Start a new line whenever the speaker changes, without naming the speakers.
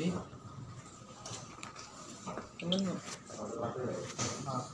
Tapi temen nggak? Nah,